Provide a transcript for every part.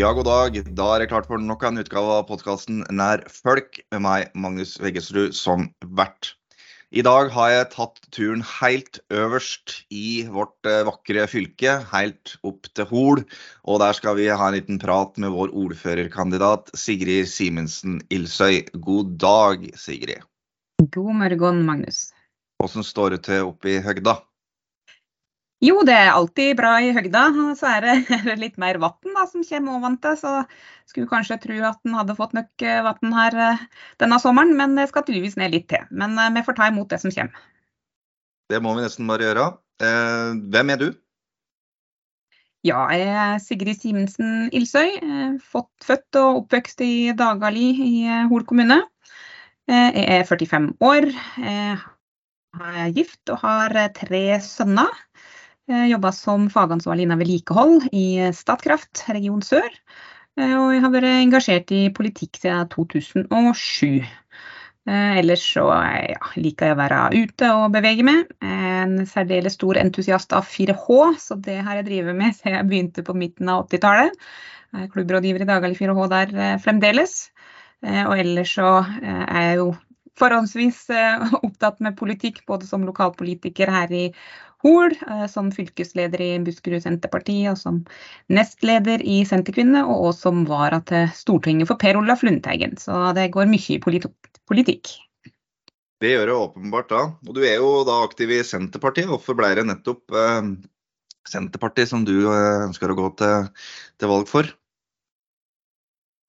Ja, god dag. Da er det klart for nok en utgave av podkasten Nær folk med meg, Magnus Veggesrud, som vert. I dag har jeg tatt turen helt øverst i vårt eh, vakre fylke, helt opp til Hol. Og der skal vi ha en liten prat med vår ordførerkandidat Sigrid Simensen Ilsøy. God dag, Sigrid. God morgen, Magnus. Hvordan står det til oppe i høgda? Jo, det er alltid bra i høgda. Så er det litt mer vann som kommer oventil. Så skulle kanskje tro at en hadde fått nok eh, vann her eh, denne sommeren, men det skal tydeligvis ned litt til. Men eh, vi får ta imot det som kommer. Det må vi nesten bare gjøre. Hvem er du? Ja, jeg er Sigrid Simensen Ilsøy. Født og oppvokst i Dagali i Hol kommune. Jeg er 45 år. Jeg er gift og har tre sønner. Jeg jobba som fagansvarlig innen vedlikehold i Statkraft region sør. Eh, og jeg har vært engasjert i politikk siden 2007. Eh, ellers så ja, liker jeg å være ute og bevege meg. En særdeles stor entusiast av 4H, så det har jeg drevet med siden jeg begynte på midten av 80-tallet. Klubbrådgiver i Dagali 4H der eh, fremdeles. Og ellers så er jeg jo forhåndsvis opptatt med politikk, både som lokalpolitiker her i Hol, eh, som fylkesleder i Buskerud Senterparti og som nestleder i Senterkvinne, og også som vara til Stortinget for Per Olaf Lundteigen. Så det går mye i politikk. Det gjør det åpenbart da. Og du er jo da aktiv i Senterpartiet. Hvorfor ble det nettopp eh, Senterpartiet som du eh, ønsker å gå til, til valg for?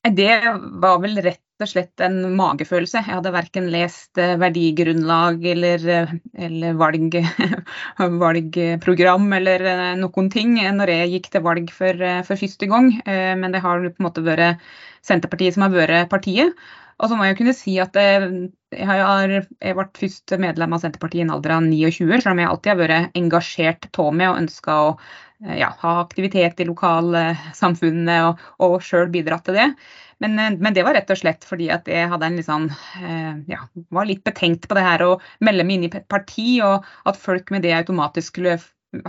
Det var vel rett og slett en magefølelse. Jeg hadde verken lest eh, verdigrunnlag eller, eh, eller valg, valgprogram eller eh, noen ting når jeg gikk til valg for, for, første gang. Men det har på en måte vært Senterpartiet som har vært partiet. Og så må jeg kunne si at jeg, har, jeg ble først medlem av Senterpartiet i en alder av 29, selv om jeg alltid har vært engasjert av meg og ønska å ja, ha aktivitet i lokalsamfunnet og, og sjøl bidratt til det. Men, eh, men, det var rett og slett fordi at jeg hadde en litt sånn, eh, ja, var litt betenkt på det her å melde meg inn i et parti, og at folk med det automatisk skulle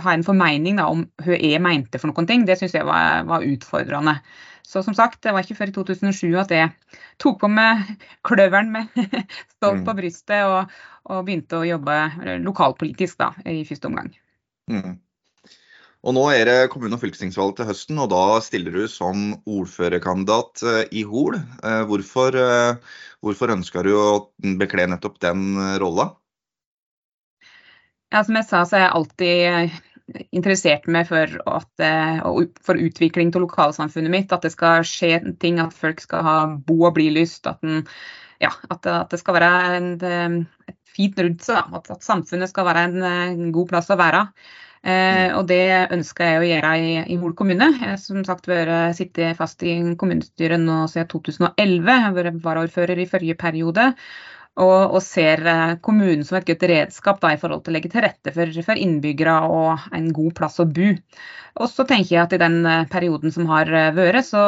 ha en formening da, om hva jeg mente for noen ting, det syns jeg var, var, utfordrende. Så som sagt, det var ikke før i 2007 at jeg tok på meg kløveren med stolt på mm. brystet og, og, begynte å jobbe lokalpolitisk da, i første omgang. Mm. Og nå er det kommune- og fylkestingsvalg til høsten, og da stiller du som ordførerkandidat eh, i Hol. Eh, hvorfor, eh, hvorfor ønsker du å bekle nettopp den rolla? Ja, som jeg sa, så er jeg alltid interessert meg for, at, for utvikling av lokalsamfunnet mitt. At det skal skje ting, at folk skal ha bo og bli lyst. At, ja, at, det skal være en, et fint rundt seg. At, at, samfunnet skal være en, en god plass å være. Eh, og det ønsker jeg å gjøre i, i Hol kommune. Jeg har som sagt vært sittet fast i kommunestyret nå siden 2011. Jeg har vært varaordfører i forrige periode. Og, og, ser eh, kommunen som et godt redskap da, i forhold til å legge til rette for, for, innbyggere og en god plass å bo. Og så tenker jeg at i den eh, perioden som har vært, så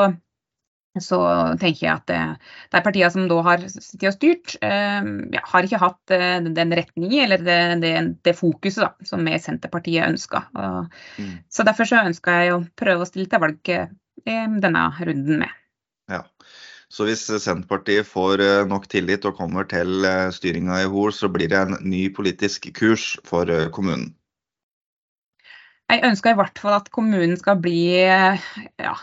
så tenker jeg at de partiene som da har sittet og styrt, eh, ja, har ikke hatt eh, den retningen eller det, det, det fokuset da, som vi i Senterpartiet ønsker. Mm. Så Derfor så ønsker jeg å prøve å stille til valg eh, denne runden med. Ja. Så hvis Senterpartiet får eh, nok tillit og kommer til eh, styringa i Hol, så blir det en ny politisk kurs for eh, kommunen? Jeg ønsker i hvert fall at kommunen skal bli ja,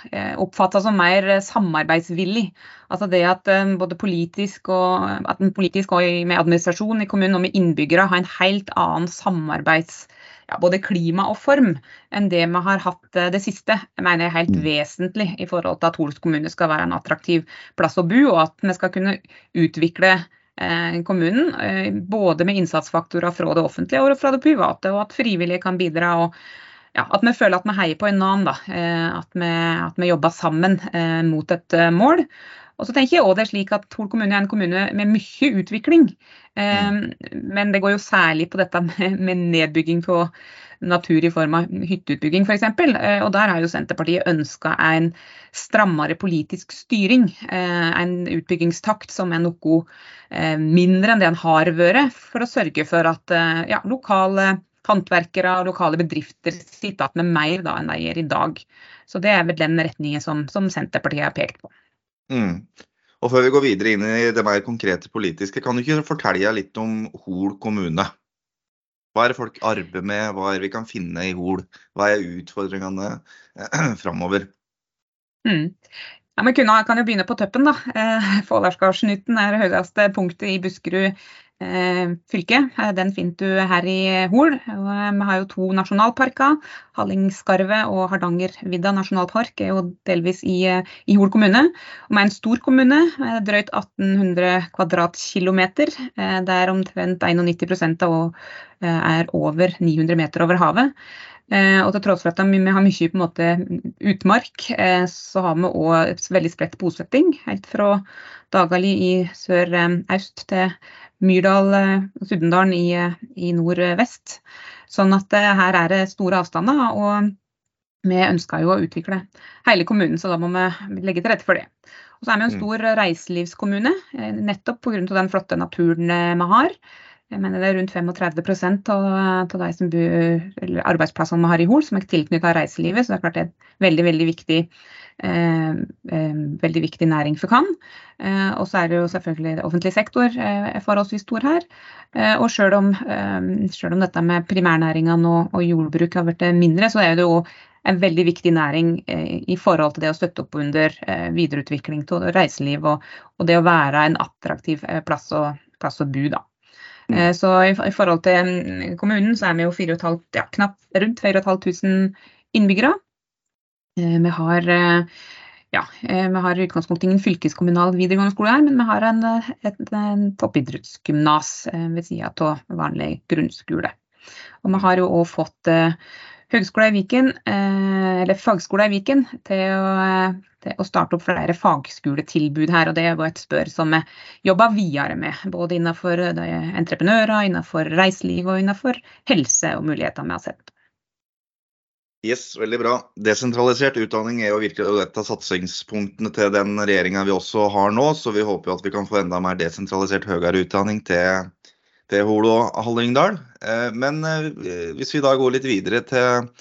oppfatta som mer samarbeidsvillig. Altså det at eh, både politisk og, politisk og med administrasjon i kommunen og med innbyggere har en helt annen samarbeids ja, både klima og form enn det vi har hatt eh, det siste. Jeg mener er helt mm. vesentlig i forhold til at Hols kommune skal være en attraktiv plass å bo, og at vi skal kunne utvikle eh, kommunen. Både med innsatsfaktorer fra det offentlige og fra det private, og at frivillige kan bidra. og ja, at vi føler at vi heier på en annen. Da. Eh, at vi, at vi jobber sammen eh, mot et eh, mål. Og så tenker jeg også det er slik at Tol kommune er en kommune med mye utvikling. Mm. Men det går jo særlig på dette med nedbygging på natur i form av hytteutbygging f.eks. Og der har jo Senterpartiet ønska en strammere politisk styring. En utbyggingstakt som er noe mindre enn det en har vært, for å sørge for at ja, lokale håndverkere og lokale bedrifter sitte igjen med mer da, enn de gjør i dag. Så det er vel den retningen som, som Senterpartiet har pekt på. Mm. Og Før vi går videre inn i det mer konkrete politiske, kan du ikke fortelle litt om Hol kommune? Hva er det folk arbeider med, hva er det vi kan finne i Hol? Hva er utfordringene framover? Mm. Ja, men kunne, kan jo begynne på toppen, da. Eh, Fålardsgardsnytten er det høyeste punktet i Buskerud eh, fylke. Eh, den finner du her i Hol. Eh, vi har jo to nasjonalparker. Hallingskarvet og Hardangervidda nasjonalpark er jo delvis i, i Hol kommune. Vi er en stor kommune, drøyt 1800 kvadratkilometer. Der omtrent 91% av er over 900 meter over havet. Eh, og til tross for at vi har mye på en måte utmark, eh, så har vi òg veldig spredt bosetting. Helt fra Dagali i sør-øst til Myrdal og Sudendalen i, i nord-vest. Sånn at eh, her er det store avstander. og vi ønsker jo å utvikle hele kommunen, så da må vi legge til rette for det. Og så er vi en mm. stor reiselivskommune, nettopp pga. den flotte naturen vi har. Jeg mener det er rundt 35 av, av de som bor, eller arbeidsplassene vi har i Hol, som er tilknyttet reiselivet. Så det er klart det er en veldig, veldig viktig, eh, eh, veldig viktig næring for Cannes. Eh, og så er det jo selvfølgelig offentlig sektor eh, forholdsvis stor her. Eh, og selv om, eh, selv om, dette med primærnæringene og, og jordbruk har blitt mindre, så er det jo en veldig viktig næring eh, i forhold til det å støtte opp under eh, videreutvikling av reiseliv og, og, det å være en attraktiv eh, plass å, plass å bo. da. Mm. Eh, så i, i, forhold til mm, kommunen så er vi jo 4 ja, knapt rundt 4500 innbyggere. Eh, vi har eh, ja, vi har i utgangspunktet ingen fylkeskommunal videregående skole her, men vi har en, et, en toppidrettsgymnas ved sida av vanlig grunnskole. Og vi har jo òg fått Høgskolen i Viken, eller Fagskolen i Viken til å å starte opp flere fagskoletilbud her. og Det er et spør som vi jobber videre med, både innenfor entreprenører, innenfor reiseliv og innenfor helse og muligheter vi har sett. Yes, veldig bra. Desentralisert utdanning er jo virkelig et av satsingspunktene til den regjeringa vi også har nå, så vi håper jo at vi kan få enda mer desentralisert høyere utdanning til, til Holo og Hallingdal. Eh, men eh, hvis vi da går litt videre til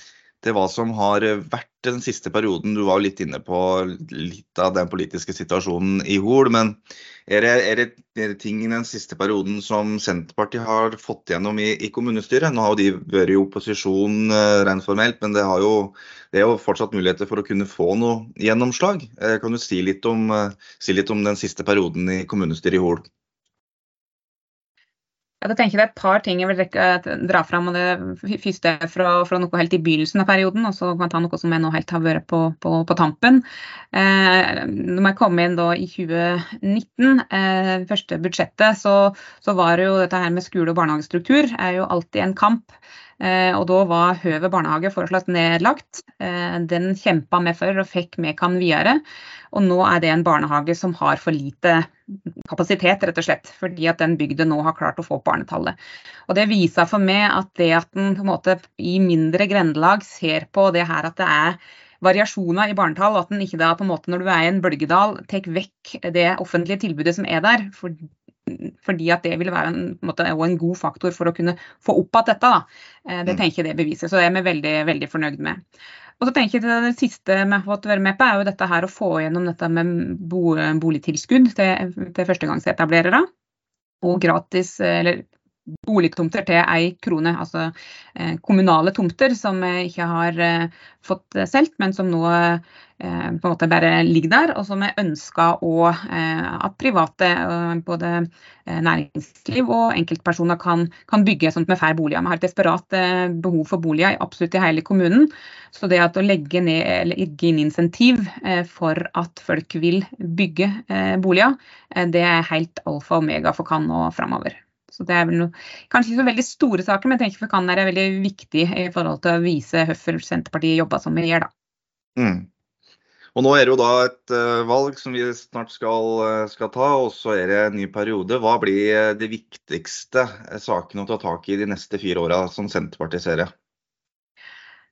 til hva som har vært den siste perioden. Du var litt inne på litt av den politiske situasjonen i Hol. Men er det, er, det, er det, ting i den siste perioden som Senterpartiet har fått gjennom i, i kommunestyret? Nå har jo de vært i opposisjon eh, rent formelt, men det, jo, det, er jo fortsatt muligheter for å kunne få noe gjennomslag. Eh, kan du si litt om, eh, si litt om den siste perioden i kommunestyret i Hol? Da tenker jeg Det er et par ting jeg vil dra fram. og Det første er fra, fra, noe helt i begynnelsen av perioden, og så kan jeg ta noe som jeg nå helt har vært på, på, på tampen. Eh, når jeg kom inn da i 2019, eh, første budsjettet, så, så, var det jo dette her med skole- og barnehagestruktur er jo alltid en kamp. Eh, og da var Høve barnehage foreslått nedlagt. Eh, den kjempa vi for og fikk med kan videre. Og nå er det en barnehage som har for lite kapasitet, rett og slett. Fordi at den bygda nå har klart å få opp barnetallet. Og det viser for meg at det at en en måte i mindre grendelag ser på det her at det er variasjoner i barnetall, at en ikke da på en måte når du er i en bølgedal, tar vekk det offentlige tilbudet som er der. For, fordi at det vil være en, en, måte, en, god faktor for å kunne få opp igjen dette. Da. Eh, det mm. tenker jeg det beviser. Så det er vi veldig, veldig fornøyd med. Og så tenker jeg Det siste vi har fått være med på, er jo dette her å få gjennom dette med boligtilskudd til, til førstegangsetablerere. Og gratis, eller boligtomter til ei krone. Altså eh, kommunale tomter som ikke har eh, fått solgt, men som nå eh, på en måte bare ligger der. Og som er ønska at private, både næringsliv og enkeltpersoner kan, kan bygge sånn at vi boliger. Vi har et desperat behov for boliger absolutt i hele kommunen. Så det at å legge, ned, legge inn insentiv for at folk vil bygge boliger, det er helt alfa og omega for Kan nå framover. Så det er vel noe, kanskje ikke så veldig store saker, men jeg tenker for kan være veldig viktig i forhold til å vise hvorfor Senterpartiet jobba som vi gjør, da. Mm. Og Nå er det jo da et uh, valg som vi snart skal, uh, skal, ta, og så er det en ny periode. Hva blir uh, de viktigste sakene å ta tak i de neste fire åra, som Senterpartiet ser det?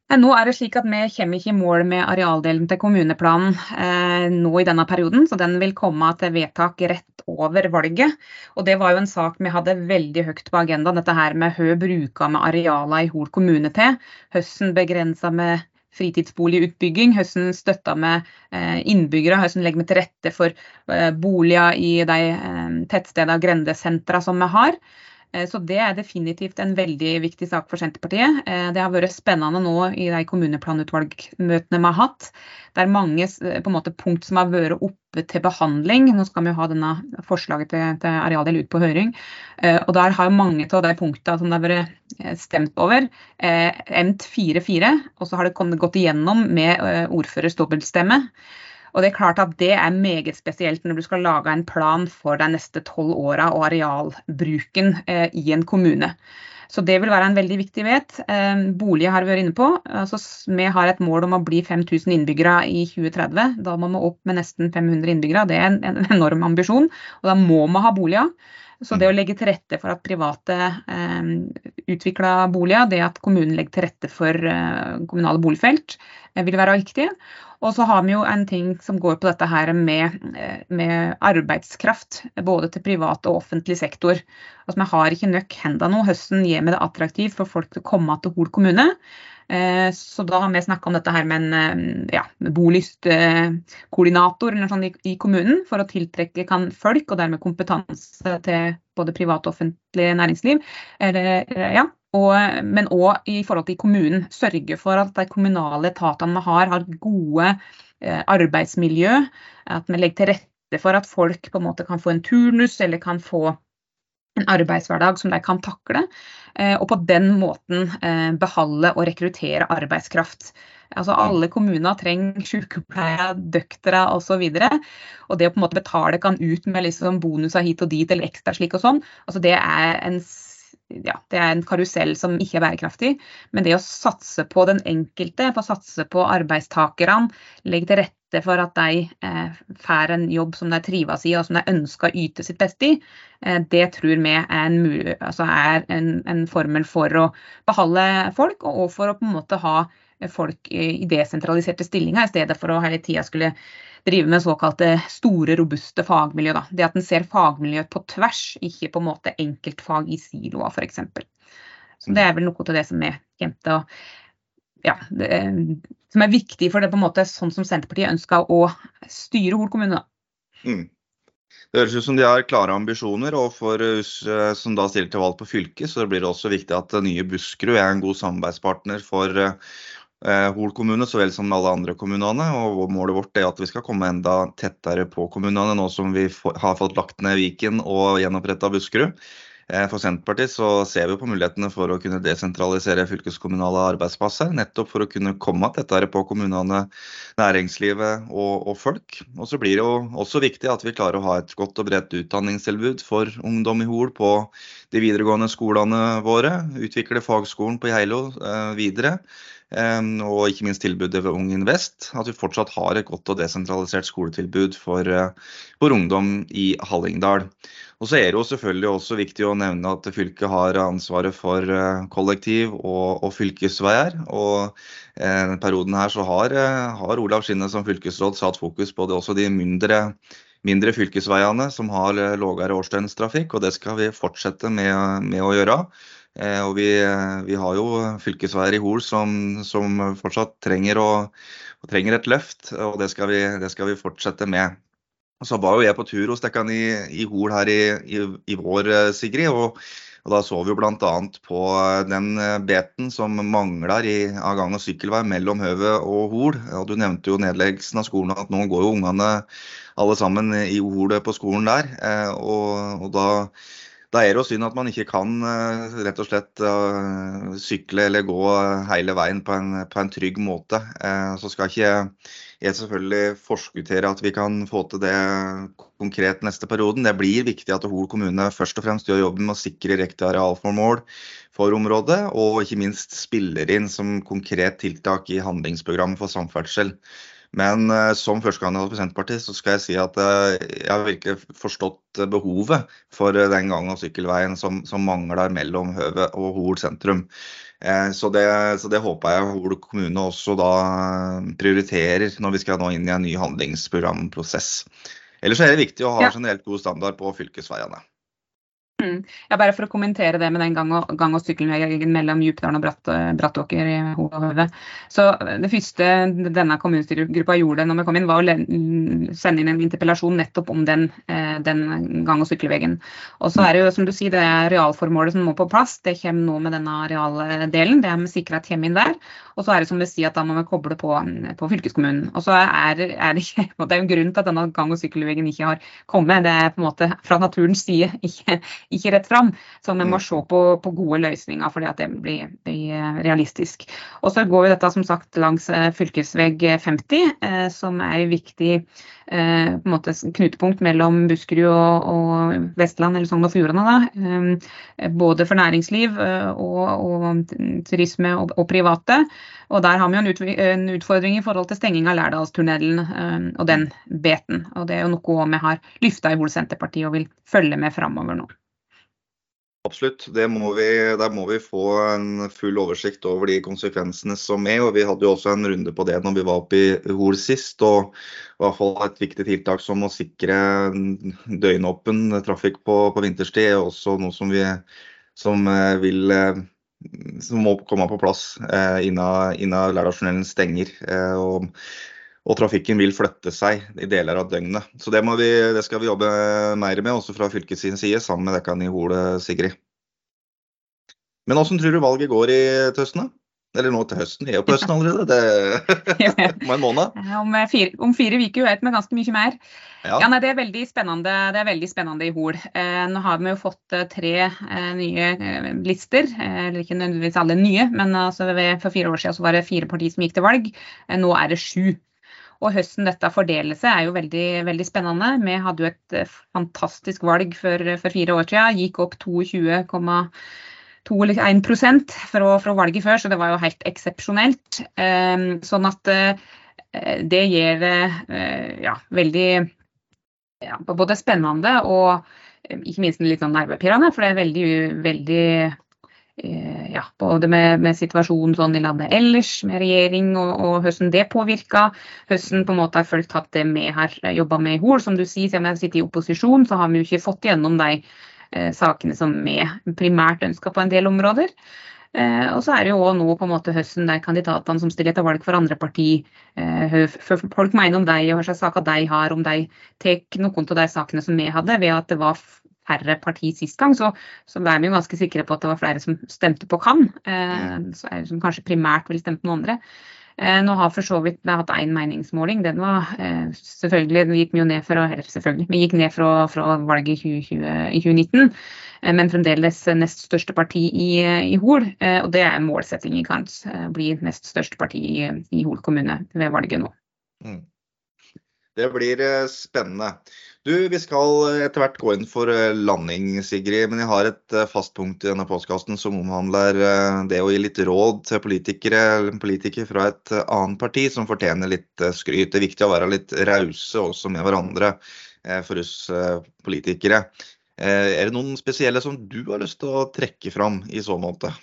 Nå er det slik at Vi kommer ikke i mål med arealdelen til kommuneplanen eh, nå i denne perioden, så den vil komme til vedtak rett over valget. Og Det var jo en sak vi hadde veldig høyt på agendaen, dette her med hva bruker med arealene i Hol kommune til. Høsten begrenser med fritidsboligutbygging, hvordan støtter vi eh, innbyggere, hvordan legger vi til rette for eh, boliger i de tettstedene og grendesentra som vi har. Eh, så det er definitivt en veldig viktig sak for Senterpartiet. Eh, det har vært spennende nå i de kommuneplanutvalgmøtene vi har hatt. Det er mange eh, måte, punkt som har vært oppe til behandling. Nå skal vi jo ha denne forslaget til, til arealdel ut på høring. Og der har mange av de punktene som det har vært stemt over, endt 4-4. Og så har det gått igjennom med ordførers dobbeltstemme. Og det er klart at det er meget spesielt når du skal lage en plan for de neste tolv åra og arealbruken eh, i en kommune. Så det vil være en veldig viktig vet. Bolig har vi vært inne på. Altså, vi har et mål om å bli 5000 innbyggere i 2030. Da må vi opp med nesten 500 innbyggere. Det er en, en enorm ambisjon. Og da må vi ha boliger. Så det å legge til rette for at private eh, utvikler boliger, det at kommunen legger til rette for eh, kommunale boligfelt, eh, vil være viktig. Og så har vi jo en ting som går på dette her med, eh, med arbeidskraft, både til privat og offentlig sektor. Altså, Vi har ikke nok hender nå. Høsten gjør vi det attraktivt for folk til å komme til Hol kommune. Eh, så da har vi snakka om dette her med en eh, ja, bolystkoordinator i, i, kommunen, for å tiltrekke kan folk, og dermed kompetanse til både privat og offentlig næringsliv. Ja, og, men òg i forhold til kommunen. Sørge for at de kommunale etatene vi har, har gode eh, arbeidsmiljø. At vi legger til rette for at folk på en måte kan få en turnus eller kan få en arbeidshverdag som de kan takle. Eh, og på den måten eh, beholde og rekruttere arbeidskraft. Altså Alle kommuner trenger sykepleiere, døktere osv. Og, så og det å på en måte betale kan ut med liksom bonuser hit og dit eller ekstra slik og sånn, altså det er en ja, det er en karusell som ikke er bærekraftig. Men det å satse på den enkelte, få satse på arbeidstakerne, legge til rette for at de eh, får en jobb som de trives i og som de ønsker å yte sitt beste i, eh, det tror vi er, en, altså er en, en, formel for å beholde folk, og for å på en måte ha folk i desentraliserte stillinger, i stedet for å hele tida skulle drive med såkalte store, robuste fagmiljø. Da. Det at en ser fagmiljø på tvers, ikke på en måte enkeltfag i siloer f.eks. Så det er vel noe av det som er og ja, det, som er viktig for det på en måte sånn som Senterpartiet ønsker å styre Hol kommune. Mm. Det høres ut som de har klare ambisjoner, og for oss eh, som da stiller til valg på fylket, så blir det også viktig at nye Buskerud er en god samarbeidspartner for Eh, Hol kommune så vel som alle andre kommunene. og Målet vårt er at vi skal komme enda tettere på kommunene nå som vi har fått lagt ned Viken og gjenoppretta Buskerud. Eh, for Senterpartiet så ser vi på mulighetene for å kunne desentralisere fylkeskommunale arbeidsplasser. Nettopp for å kunne komme tettere på kommunene, næringslivet og, og folk. Og så blir det jo også viktig at vi klarer å ha et godt og bredt utdanningstilbud for ungdom i Hol på de videregående skolene våre. Utvikle fagskolen på Geilo eh, videre og ikke minst tilbudet ved Ung Invest. At vi fortsatt har et godt og desentralisert skoletilbud for, eh, for ungdom i Hallingdal. Og så er det jo selvfølgelig også viktig å nevne at fylket har ansvaret for eh, kollektiv og, og fylkesveier. Og eh, perioden her så har, har Olav Skinne som fylkesråd satt fokus på det også de mindre mindre fylkesveiene som har lavere årsdøgnstrafikk, og det skal vi fortsette med, med å gjøre. Eh, og vi, vi, har jo fylkesveier i Hol som, som fortsatt trenger, å, trenger, et løft, og det skal vi, det skal vi fortsette med. Så var jo jeg på tur hos dere i, i Hol her i, i, i vår, eh, Sigrid. og og Da så vi jo bl.a. på den beten som mangler i, av gang- og sykkelvei mellom Høve og Hol. Og du nevnte jo nedleggelsen av skolen, at nå går jo ungene alle sammen i Hol på skolen der. Eh, og, og da da er det jo synd at man ikke kan eh, rett og slett uh, sykle eller gå hele veien på en, på en trygg måte. Så skal ikke jeg selvfølgelig forskuttere at vi kan få til det konkret neste perioden. Det blir viktig at Hol kommune først og fremst gjør jobben med å sikre riktig arealformål for området, og ikke minst spiller inn som konkret tiltak i handlingsprogrammet for samferdsel. Men uh, som førstekandidat for Senterpartiet så skal jeg si at uh, jeg har virkelig forstått behovet for uh, den gang- og sykkelveien som, som, mangler mellom Høve og Hol sentrum. Så det, så det, håper jeg Hol kommune også da prioriterer når vi skal nå inn i en ny handlingsprogramprosess. Ellers er det viktig å ha generelt god standard på fylkesveiene. Mm. Ja, bare for å kommentere det med den gang- og, gang og sykkelveien mellom Djupdalen og Bratt, Brattåker i Hovedhøve. Så Det første denne kommunestyregruppa gjorde når vi kom inn, var å sende inn en interpellasjon nettopp om den, eh, den gang- og sykkelveien. Og så er det jo som du sier, det er realformålet som må på plass. Det kommer nå med denne arealdelen. Det er vi sikra kommer inn der. Og så er det som du sier at da må vi koble på, på fylkeskommunen. Og så er, er det, ikke, det er en grunn til at denne gang- og sykkelveien ikke har kommet. Det er på en måte fra naturens side ikke ikke rett fram. Så vi må mm. se på, på gode løsninger for at det blir, blir, eh, realistisk. Og så går vi dette som sagt langs eh, fylkesvegg 50, eh, som er viktig eh, på en måte, knutepunkt mellom Buskerud og, og Vestland eller Sogn og Fjordane. Eh, både for næringsliv og, og turisme og, og, private. Og der har vi jo en utfordring i forhold til stenging av Lærdalstunnelen og den beten. Og det er jo noe vi har løfta i Hol Senterparti og vil følge med framover nå. Absolutt. Må vi, der må vi få en full oversikt over de konsekvensene som er. og Vi hadde jo også en runde på det når vi var oppe i Hol sist. og i hvert fall Et viktig tiltak som å sikre døgnåpen trafikk på, på vinterstid er også noe som, vi, som, eh, vil, eh, som må komme på plass eh, innen Lærdalstunnelen stenger. Eh, og, og trafikken vil flytte seg i deler av døgnet. Så det, vi, det skal vi jobbe mer med, også fra fylkets side, sammen med dere i Hole, Sigrid. Men hvordan tror du valget går i høsten? Eller nå til høsten, vi er jo på høsten allerede. Det om en måned. Om fire, om fire uker vet vi ganske mye mer. Ja. ja nei, det, er veldig spennende, det er veldig spennende i Hol. Eh, nå har vi jo fått eh, tre eh, nye eh, lister. Eh, eller ikke nødvendigvis alle nye, men altså, ved, for fire år siden var det fire partier som gikk til valg. Eh, nå er det sju. Og høsten dette fordeler seg er jo veldig, veldig spennende. Vi hadde jo et fantastisk valg for, for fire år siden. Gikk opp 22,5 2 eller 1% fra, fra valget før, så det var jo helt eksepsjonelt. Ehm, sånn at eh, det gjør det eh, ja, veldig ja, både spennende og eh, ikke minst litt sånn nervepirrende, for det er veldig, veldig ja, både med, med, situasjonen sånn i landet ellers, med regjering og, og hvordan det påvirker. Hvordan på en måte har folk tatt det vi har jobba med i Hol. Som du sier, siden vi sitter i opposisjon, så har vi jo ikke fått gjennom de Eh, sakene som vi primært ønsker på en del områder. Eh, og så er det jo òg nå på en måte høsten der kandidatene som stiller til valg for andre parti, eh, folk mener om deg og hva slags saker de har, om de tar noen av de sakene som vi hadde, ved at det var færre parti sist gang, så, så er vi jo ganske sikre på at det var flere som stemte på Kan, eh, som kanskje primært ville stemt noen andre. Eh, nå har for så vidt vi hatt én meningsmåling. Den var eh, selvfølgelig den gikk jo ned fra, selvfølgelig, gikk ned fra, fra valget i, 2020, 2019, eh, men fremdeles nest største parti i, i Hol. Og det er en målsetting i Karns. Bli nest største parti i, i Hol kommune ved valget nå. Mm. Det blir spennende. Du, Vi skal eh, etter hvert gå inn for eh, landing, Sigrid. Men jeg har et eh, fast punkt i denne postkassen som omhandler det å gi litt råd til politikere eller politikere fra et annet parti som fortjener litt skryt. Det er viktig å være litt rause også med hverandre for oss politikere. Er det noen spesielle som du har lyst til å trekke fram i så måte?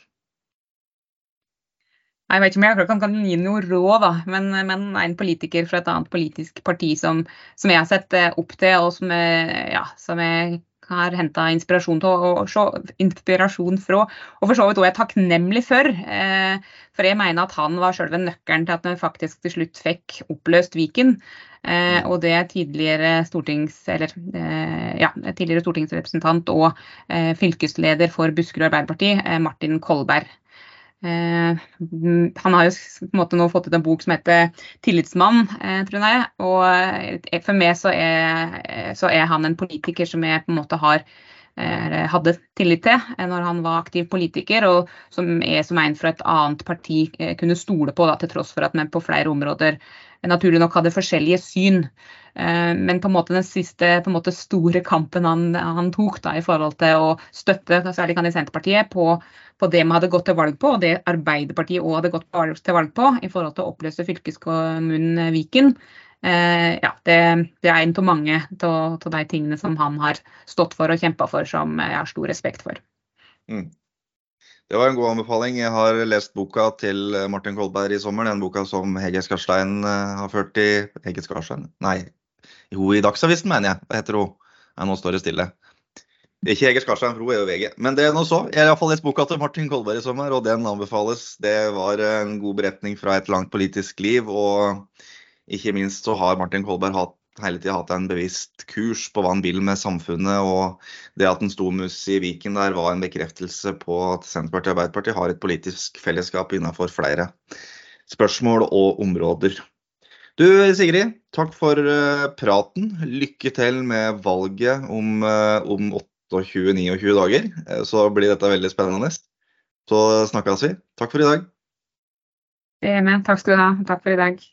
Jeg vet ikke om jeg kan, kan gi noe råd, da, men, men, en politiker fra et annet politisk parti som, som jeg har sett eh, opp til, og som, ja, som jeg har henta inspirasjon, inspirasjon fra, og for så vidt òg er takknemlig for. Eh, for jeg mener at han var sjølve nøkkelen til at vi faktisk til slutt fikk oppløst Viken. Eh, og det er tidligere, stortings, eller, ja, tidligere stortingsrepresentant og fylkesleder for Buskerud Arbeiderparti, Martin Kolberg. Eh, han har jo på en måte nå fått ut en bok som heter 'Tillitsmann', eh, tror jeg. Og eh, for meg så er, så er, han en politiker som jeg på en måte har hadde tillit til når han var aktiv politiker, og som er som en fra et annet parti kunne stole på, da, til tross for at vi på flere områder naturlig nok hadde forskjellige syn. Men på en måte den siste en måte store kampen han, han tok da, i forhold til å støtte særlig kan Senterpartiet på på det vi hadde gått til valg på, og det Arbeiderpartiet òg hadde gått til valg på i forhold til å oppløse fylkeskommunen Viken. Eh, ja, det, det, er en av mange av de tingene som han har stått for og kjempa for, som jeg har stor respekt for. Mm. Det var en god anbefaling. Jeg har lest boka til Martin Kolberg i sommer. Den boka som Hege Skarstein har ført i Hege Skarstein? Nei, jo, i Dagsavisen, mener jeg. Hva heter hun? Nei, nå står det stille. Ikke Hege Skarstein, for hun er jo VG. Men det er noe så. Jeg har iallfall lest boka til Martin Kolberg i sommer, og den anbefales. Det var en god beretning fra et langt politisk liv. Og ikke minst så har Martin Kolberg hatt, hele tida hatt en bevisst kurs på hva han vil med samfunnet. Og det at en stormus i Viken der var en bekreftelse på at Senterpartiet og Arbeiderpartiet har et politisk fellesskap innenfor flere spørsmål og områder. Du Sigrid, takk for uh, praten. Lykke til med valget om, uh, om 28-29 dager. Uh, så blir dette veldig spennende. Så snakkes vi. Takk for i dag. Takk skal du ha. Takk for i dag.